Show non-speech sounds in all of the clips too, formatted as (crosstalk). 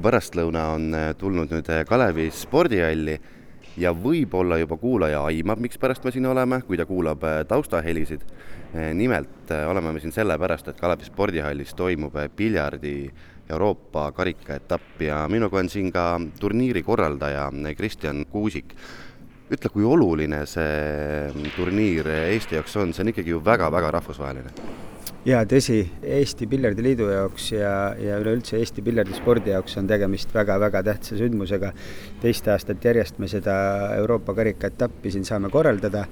Kuku pärastlõuna on tulnud nüüd Kalevi spordihalli ja võib-olla juba kuulaja aimab, mikspärast me siin oleme, kui ta kuulab taustahelisid. nimelt oleme me siin sellepärast, et Kalevi spordihallis toimub piljardi Euroopa karikaetapp ja minuga on siin ka turniiri korraldaja Kristjan Kuusik ütle, kui oluline see turniir Eesti jaoks on, see on ikkagi ju väga-väga rahvusvaheline jaa, tõsi, Eesti Piljardiliidu jaoks ja, ja üleüldse Eesti piljardispordi jaoks on tegemist väga-väga tähtsa sündmusega. teist aastat järjest me seda Euroopa karikaetappi siin saame korraldada.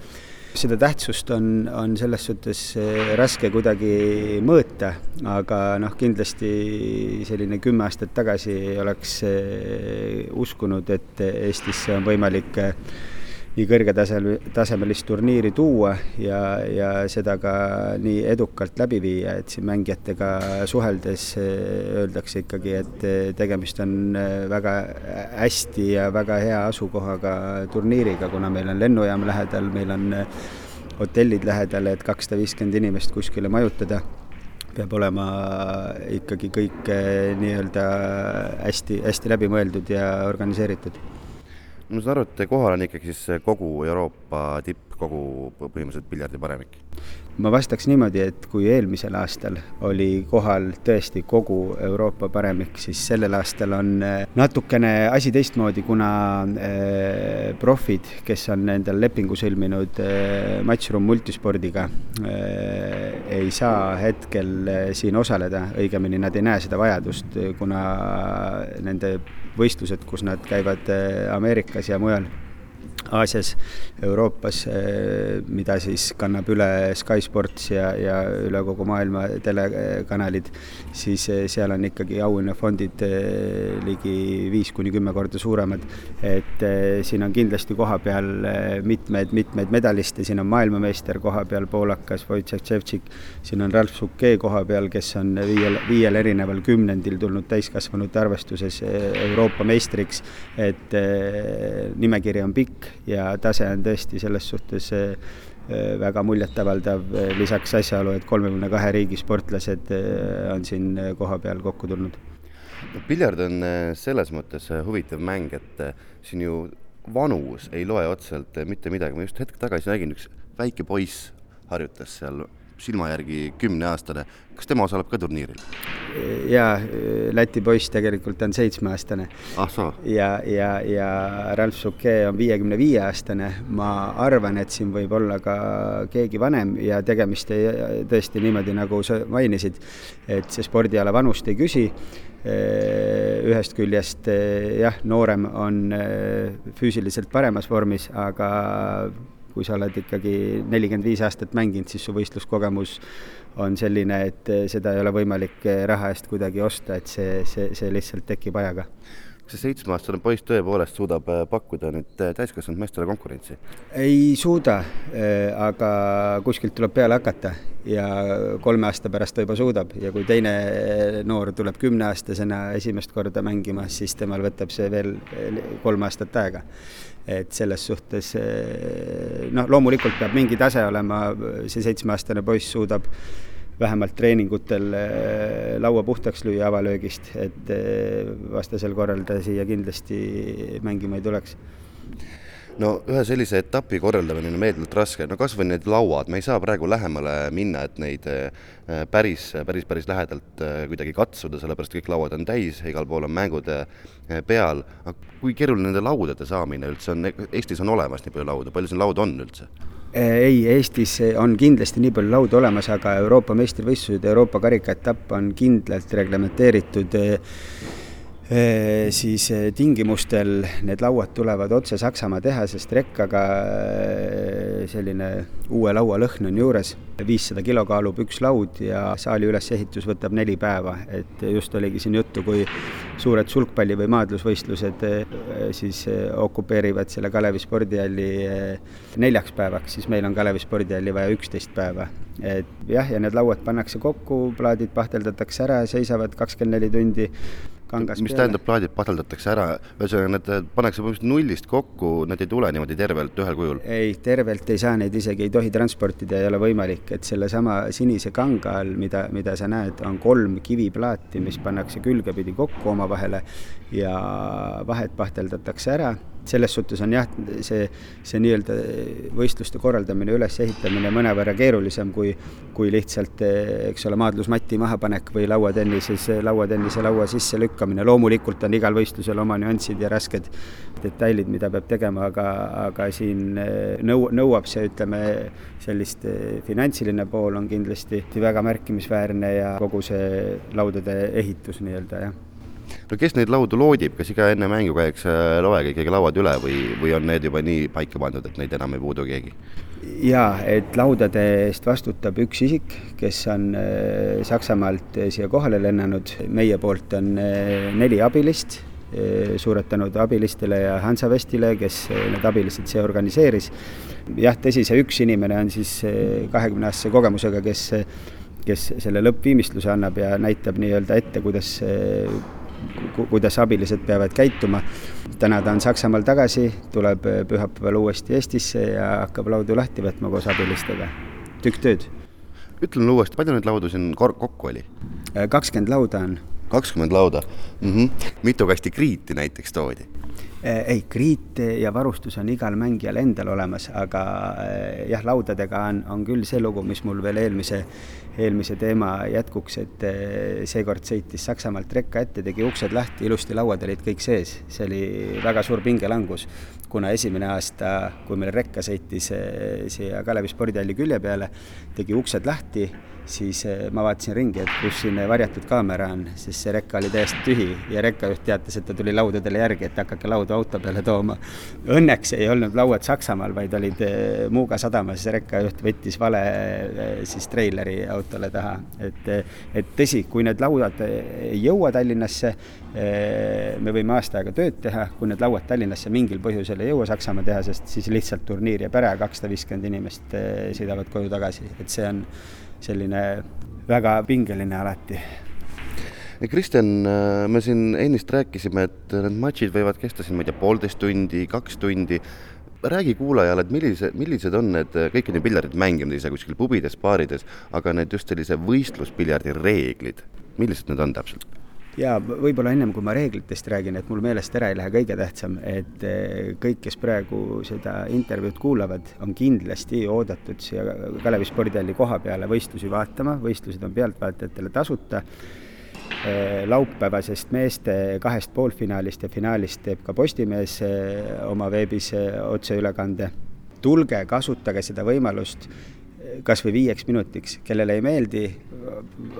seda tähtsust on, on selles suhtes eh, raske kuidagi mõõta, aga noh, kindlasti selline kümme aastat tagasi ei oleks eh, uskunud, et Eestisse on võimalik eh, nii kõrgetasel, tasemelist turniiri tuua ja, ja seda ka nii edukalt läbi viia, et siin mängijatega suheldes eh, öeldakse ikkagi, et eh, tegemist on eh, väga hästi ja väga hea asukohaga turniiriga, kuna meil on lennujaam lähedal, meil on hotellid lähedal, et kakssada viiskümmend inimest kuskile majutada peab olema ikkagi kõik nii-öelda hästi, hästi läbimõeldud ja organiseeritud ma saan aru, et kohal on ikkagi siis kogu Euroopa tipp, kogu põhimõtteliselt piljardiparemik? ma vastaks niimoodi, et kui eelmisel aastal oli kohal tõesti kogu Euroopa paremik, siis sellel aastal on äh, natukene asi teistmoodi, kuna äh, profid, kes on endal lepingu sõlminud äh, Matchroom multispordiga äh,, ei saa hetkel äh, siin osaleda, õigemini nad ei näe seda vajadust, kuna nende võistlused, kus nad käivad Ameerikas ja mujal Aasias, Euroopas, eh, mida siis kannab üle Sky Sports ja, ja üle kogu maailma telekanalid, siis eh, seal on ikkagi auhinnafondid eh, ligi viis kuni kümme korda suuremad. et siin on kindlasti kohapeal mitmeid-mitmeid medaliste, siin on maailmameister kohapeal, poolakas Wojciech Ševtšik, siin on Ralf Suke kohapeal, kes on viiel, viiel erineval kümnendil tulnud täiskasvanute arvestuses Euroopa meistriks, et nimekiri on pikk ja tase on tõesti selles suhtes äh, äh, väga muljetavaldav, lisaks asjaolu, et kolmekümne kahe riigi sportlased äh, on siin kohapeal kokku tulnud. no piljard on selles mõttes huvitav mäng, et siin ju vanus ei loe otseselt mitte midagi, ma just hetk tagasi nägin, üks väike poiss harjutas seal silma järgi kümneaastane, kas tema osaleb ka turniiril? jaa, Läti poiss tegelikult on seitsmeaastane. ah soo? ja, ja, ja Ralf Suke on viiekümne viie aastane, ma arvan, et siin võib olla ka keegi vanem ja tegemist ei, tõesti niimoodi, nagu sa mainisid, et see spordiala vanust ei küsi, ühest küljest jah, noorem on füüsiliselt paremas vormis, aga kui sa oled ikkagi nelikümmend viis aastat mänginud, siis su võistluskogemus on selline, et seda ei ole võimalik raha eest kuidagi osta, et see, see, see lihtsalt tekib ajaga kas see seitsmeaastane poiss tõepoolest suudab äh, pakkuda nüüd täiskasvanud meestele konkurentsi? ei suuda, aga kuskilt tuleb peale hakata ja kolme aasta pärast ta juba suudab ja kui teine noor tuleb kümneaastasena esimest korda mängima, siis temal võtab see veel kolm aastat aega. Et selles suhtes noh, loomulikult peab mingi tase olema, see seitsmeaastane poiss suudab vähemalt treeningutel äh, laua puhtaks lüüa avalöögist, et äh, vastasel korral ta siia kindlasti mängima ei tuleks no ühe sellise etapi korraldamine on meeldivalt raske, no kas või need lauad, me ei saa praegu lähemale minna, et neid äh, päris, päris, päris lähedalt kuidagi katsuda, sellepärast kõik lauad on täis, igal pool on mängud peal, aga kui keeruline nende laudade saamine üldse on, Eestis on olemas nii palju laudu, palju siin laudu on üldse? Ei, Eestis on kindlasti nii palju laudu olemas, aga Euroopa meistrivõistlused, Euroopa karikaetapp on kindlalt reglementeeritud siis tingimustel need lauad tulevad otse Saksamaa tehasest rekkaga, selline uue laua lõhn on juures, viissada kilo kaalub üks laud ja saali ülesehitus võtab neli päeva, et just oligi siin juttu, kui suured sulgpalli- või maadlusvõistlused siis okupeerivad selle Kalevi spordihalli neljaks päevaks, siis meil on Kalevi spordihalli vaja üksteist päeva. et jah, ja need lauad pannakse kokku, plaadid pahteldatakse ära, seisavad kakskümmend neli tundi, kangas mis peale. tähendab, plaadid pataldatakse ära, ühesõnaga need pannakse põhimõtteliselt nullist kokku, need ei tule niimoodi tervelt ühel kujul? ei, tervelt ei saa neid isegi, ei tohi transportida, ei ole võimalik, et sellesama sinise kanga all, mida, mida sa näed, on kolm kiviplaati, mis pannakse külgepidi kokku omavahele ja vahed pahteldatakse ära selles suhtes on jah, see, see nii-öelda võistluste korraldamine, ülesehitamine mõnevõrra keerulisem kui, kui lihtsalt, eks ole, maadlusmati mahapanek või lauatennises, lauatennise laua sisse lükkamine. loomulikult on igal võistlusel oma nüansid ja rasked detailid, mida peab tegema, aga, aga siin nõu-, nõuab see, ütleme, sellist finantsiline pool on kindlasti väga märkimisväärne ja kogu see laudade ehitus nii-öelda, jah no kes neid laudu loodib, kas iga enne mängu käiakse loega ikkagi lauad üle või, või on need juba nii paika pandud, et neid enam ei puudu keegi? jaa, et laudade eest vastutab üks isik, kes on äh, Saksamaalt siia kohale lennanud, meie poolt on äh, neli abilist, äh, suured tänud abilistele ja Hansavestile, kes need abilised siia organiseeris. jah, tõsi, see üks inimene on siis kahekümneaastase kogemusega, kes kes selle lõppviimistluse annab ja näitab nii-öelda ette, kuidas kuidas abilised peavad käituma. täna ta on Saksamaal tagasi, tuleb pühapäeval uuesti Eestisse ja hakkab laudu lahti võtma koos abilistega. tükk tööd. ütle mulle uuesti, palju neid laudu siin kokku oli? kakskümmend lauda on. kakskümmend lauda mm? -hmm. mitu kasti kriiti näiteks toodi? Ei, kriit ja varustus on igal mängijal endal olemas, aga jah, laudadega on, on küll see lugu, mis mul veel eelmise eelmise teema jätkuks, et eh, seekord sõitis Saksamaalt rekka ette, tegi uksed lahti, ilusti lauad olid kõik sees, see oli väga suur pingelangus, kuna esimene aasta, kui meil rekka sõitis eh, siia Kalevi spordihalli külje peale, tegi uksed lahti siis eh, ma vaatasin ringi, et kus siin varjatud kaamera on, sest see rekka oli täiesti tühi ja rekkajuht teatas, et ta tuli laudadele järgi, et hakake laudu auto peale tooma. Õnneks ei olnud lauad Saksamaal, vaid olid eh, Muuga sadamas, rekkajuht võttis vale eh, siis treileri autole taha, et, et tõsi, kui need lauad ei jõua Tallinnasse, me võime aasta aega tööd teha, kui need lauad Tallinnasse mingil põhjusel ei jõua Saksamaa tehasest, siis lihtsalt turniir jääb ära ja kakssada viiskümmend inimest sõidavad koju tagasi, et see on selline väga pingeline alati. Kristjan, me siin ennist rääkisime, et need matšid võivad kesta siin, ma ei tea, poolteist tundi, kaks tundi. räägi kuulajale, et millise, millised on need, kõik on ju piljardit mänginud ise kuskil pubides, baarides, aga need just sellise võistluspiljardi reeglid, millised need on täpselt? jaa, võib-olla ennem kui ma reeglitest räägin, et mul meelest ära ei lähe kõige tähtsam, et eh, kõik, kes praegu seda intervjuud kuulavad, on kindlasti oodatud siia Kalevi spordihalli koha peale võistlusi vaatama, võistlused on pealtvaatajatele tasuta. Eh, laupäevasest meeste kahest poolfinaalist ja finaalist teeb ka Postimees eh, oma veebis otseülekande. tulge, kasutage seda võimalust kas või viieks minutiks, kellele ei meeldi,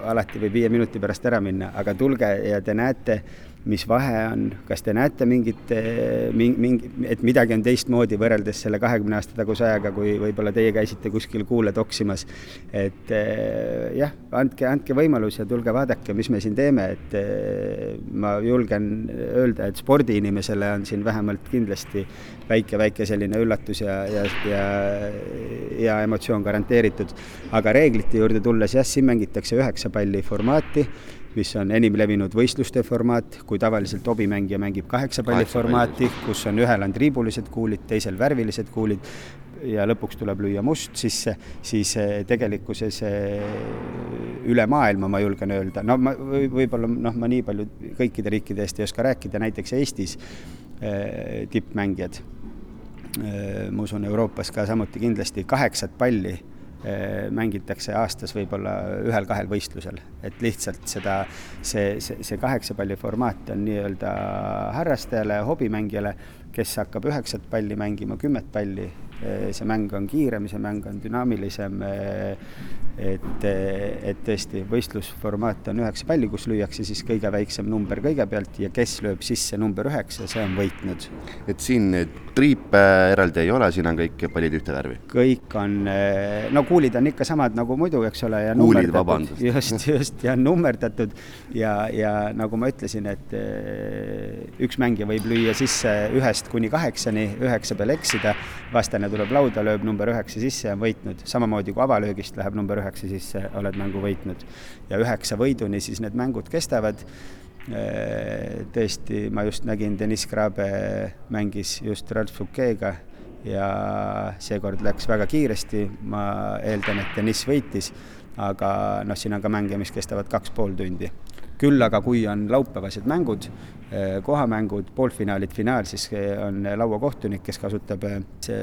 alati võib viie minuti pärast ära minna, aga tulge ja te näete, mis vahe on, kas te näete mingit, mingi, et midagi on teistmoodi võrreldes selle kahekümne aasta taguse ajaga, kui võib-olla teie käisite kuskil kuule toksimas. et eh, jah, andke, andke võimalus ja tulge vaadake, mis me siin teeme, et eh, ma julgen öelda, et spordiinimesele on siin vähemalt kindlasti väike-väike selline üllatus ja, ja, ja, ja emotsioon garanteeritud. aga reeglite juurde tulles, jah, siin mängitakse üheksa palli formaati mis on enim levinud võistluste formaat, kui tavaliselt hobimängija mängib kaheksa palli formaati, kus on ühel on triibulised kuulid, teisel värvilised kuulid ja lõpuks tuleb lüüa must sisse, siis eh, tegelikkuses eh, üle maailma, ma julgen öelda, no ma võib-olla noh, ma nii palju kõikide riikide eest ei oska rääkida, näiteks Eestis eh, tippmängijad, ma usun, Euroopas ka samuti kindlasti kaheksat palli mängitakse aastas võib-olla ühel-kahel võistlusel, et lihtsalt seda, see, see, see kaheksa palli formaat on nii-öelda harrastajale, hobimängijale, kes hakkab üheksat palli mängima, kümmet palli, äh, see mäng on kiirem, see mäng on dünaamilisem, äh, et, et tõesti, võistlusformaat on üheksa palli, kus lüüakse siis kõige väiksem number kõigepealt ja kes lööb sisse number üheksa, see on võitnud. et siin triipe eraldi ei ole, siin on kõik pallid ühte värvi? kõik on, eh, no kuulid on ikka samad nagu muidu, eks ole, ja kuulid, vabandust. (laughs) just, just, ja nummerdatud ja, ja nagu ma ütlesin, et eh, üks mängija võib lüüa sisse ühest kuni kaheksani, üheksa peal eksida, vastane tuleb lauda, lööb number üheksa sisse ja on võitnud, samamoodi kui avalöögist läheb number üheksa sisse, oled mängu võitnud. ja üheksa võiduni siis need mängud kestavad tõesti, ma just nägin, Deniss Grabe mängis just Ralf Fouquet'ga ja seekord läks väga kiiresti, ma eeldan, et Deniss võitis, aga noh, siin on ka mänge, mis kestavad kaks pool tundi. Küll aga kui on laupäevased mängud, kohamängud, poolfinaalid, finaal, siis on lauakohtunik, kes kasutab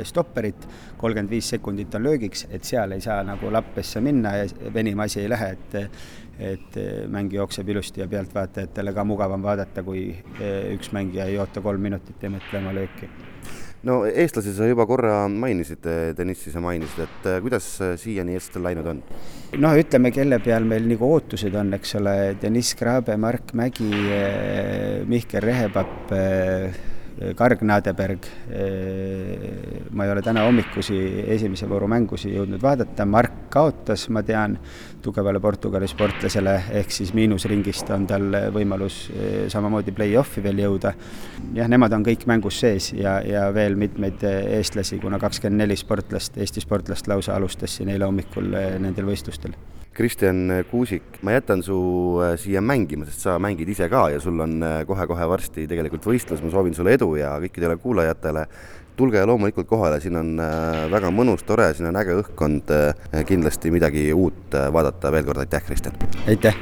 stopperit, kolmkümmend viis sekundit on löögiks, et seal ei saa nagu lappesse minna ja venima asi ei lähe, et et mäng jookseb ilusti ja pealtvaatajatele ka mugavam vaadata, kui üks mängija ei oota kolm minutit ja mõtle oma lööki no eestlasi sa juba korra mainisid, Denissi sa mainisid, et kuidas siiani eestlastel läinud on? noh, ütleme, kelle peal meil nagu ootused on, eks ole, Deniss Grabe, Mark Mägi, Mihkel Rehepapp Karg Nadeberg, ma ei ole täna hommikusi esimese vooru mängusi jõudnud vaadata, Mark kaotas, ma tean, tugevale Portugali sportlasele, ehk siis miinusringist on tal võimalus samamoodi play-off'i veel jõuda. jah, nemad on kõik mängus sees ja, ja veel mitmeid eestlasi, kuna kakskümmend neli sportlast, Eesti sportlast lausa alustas siin eile hommikul nendel võistlustel Kristjan Kuusik, ma jätan su siia mängima, sest sa mängid ise ka ja sul on kohe-kohe varsti tegelikult võistlus, ma soovin sulle edu ja kõikidele kuulajatele tulge loomulikult kohale, siin on väga mõnus, tore, siin on äge õhkkond, kindlasti midagi uut vaadata, veel kord aitäh, Kristjan! aitäh!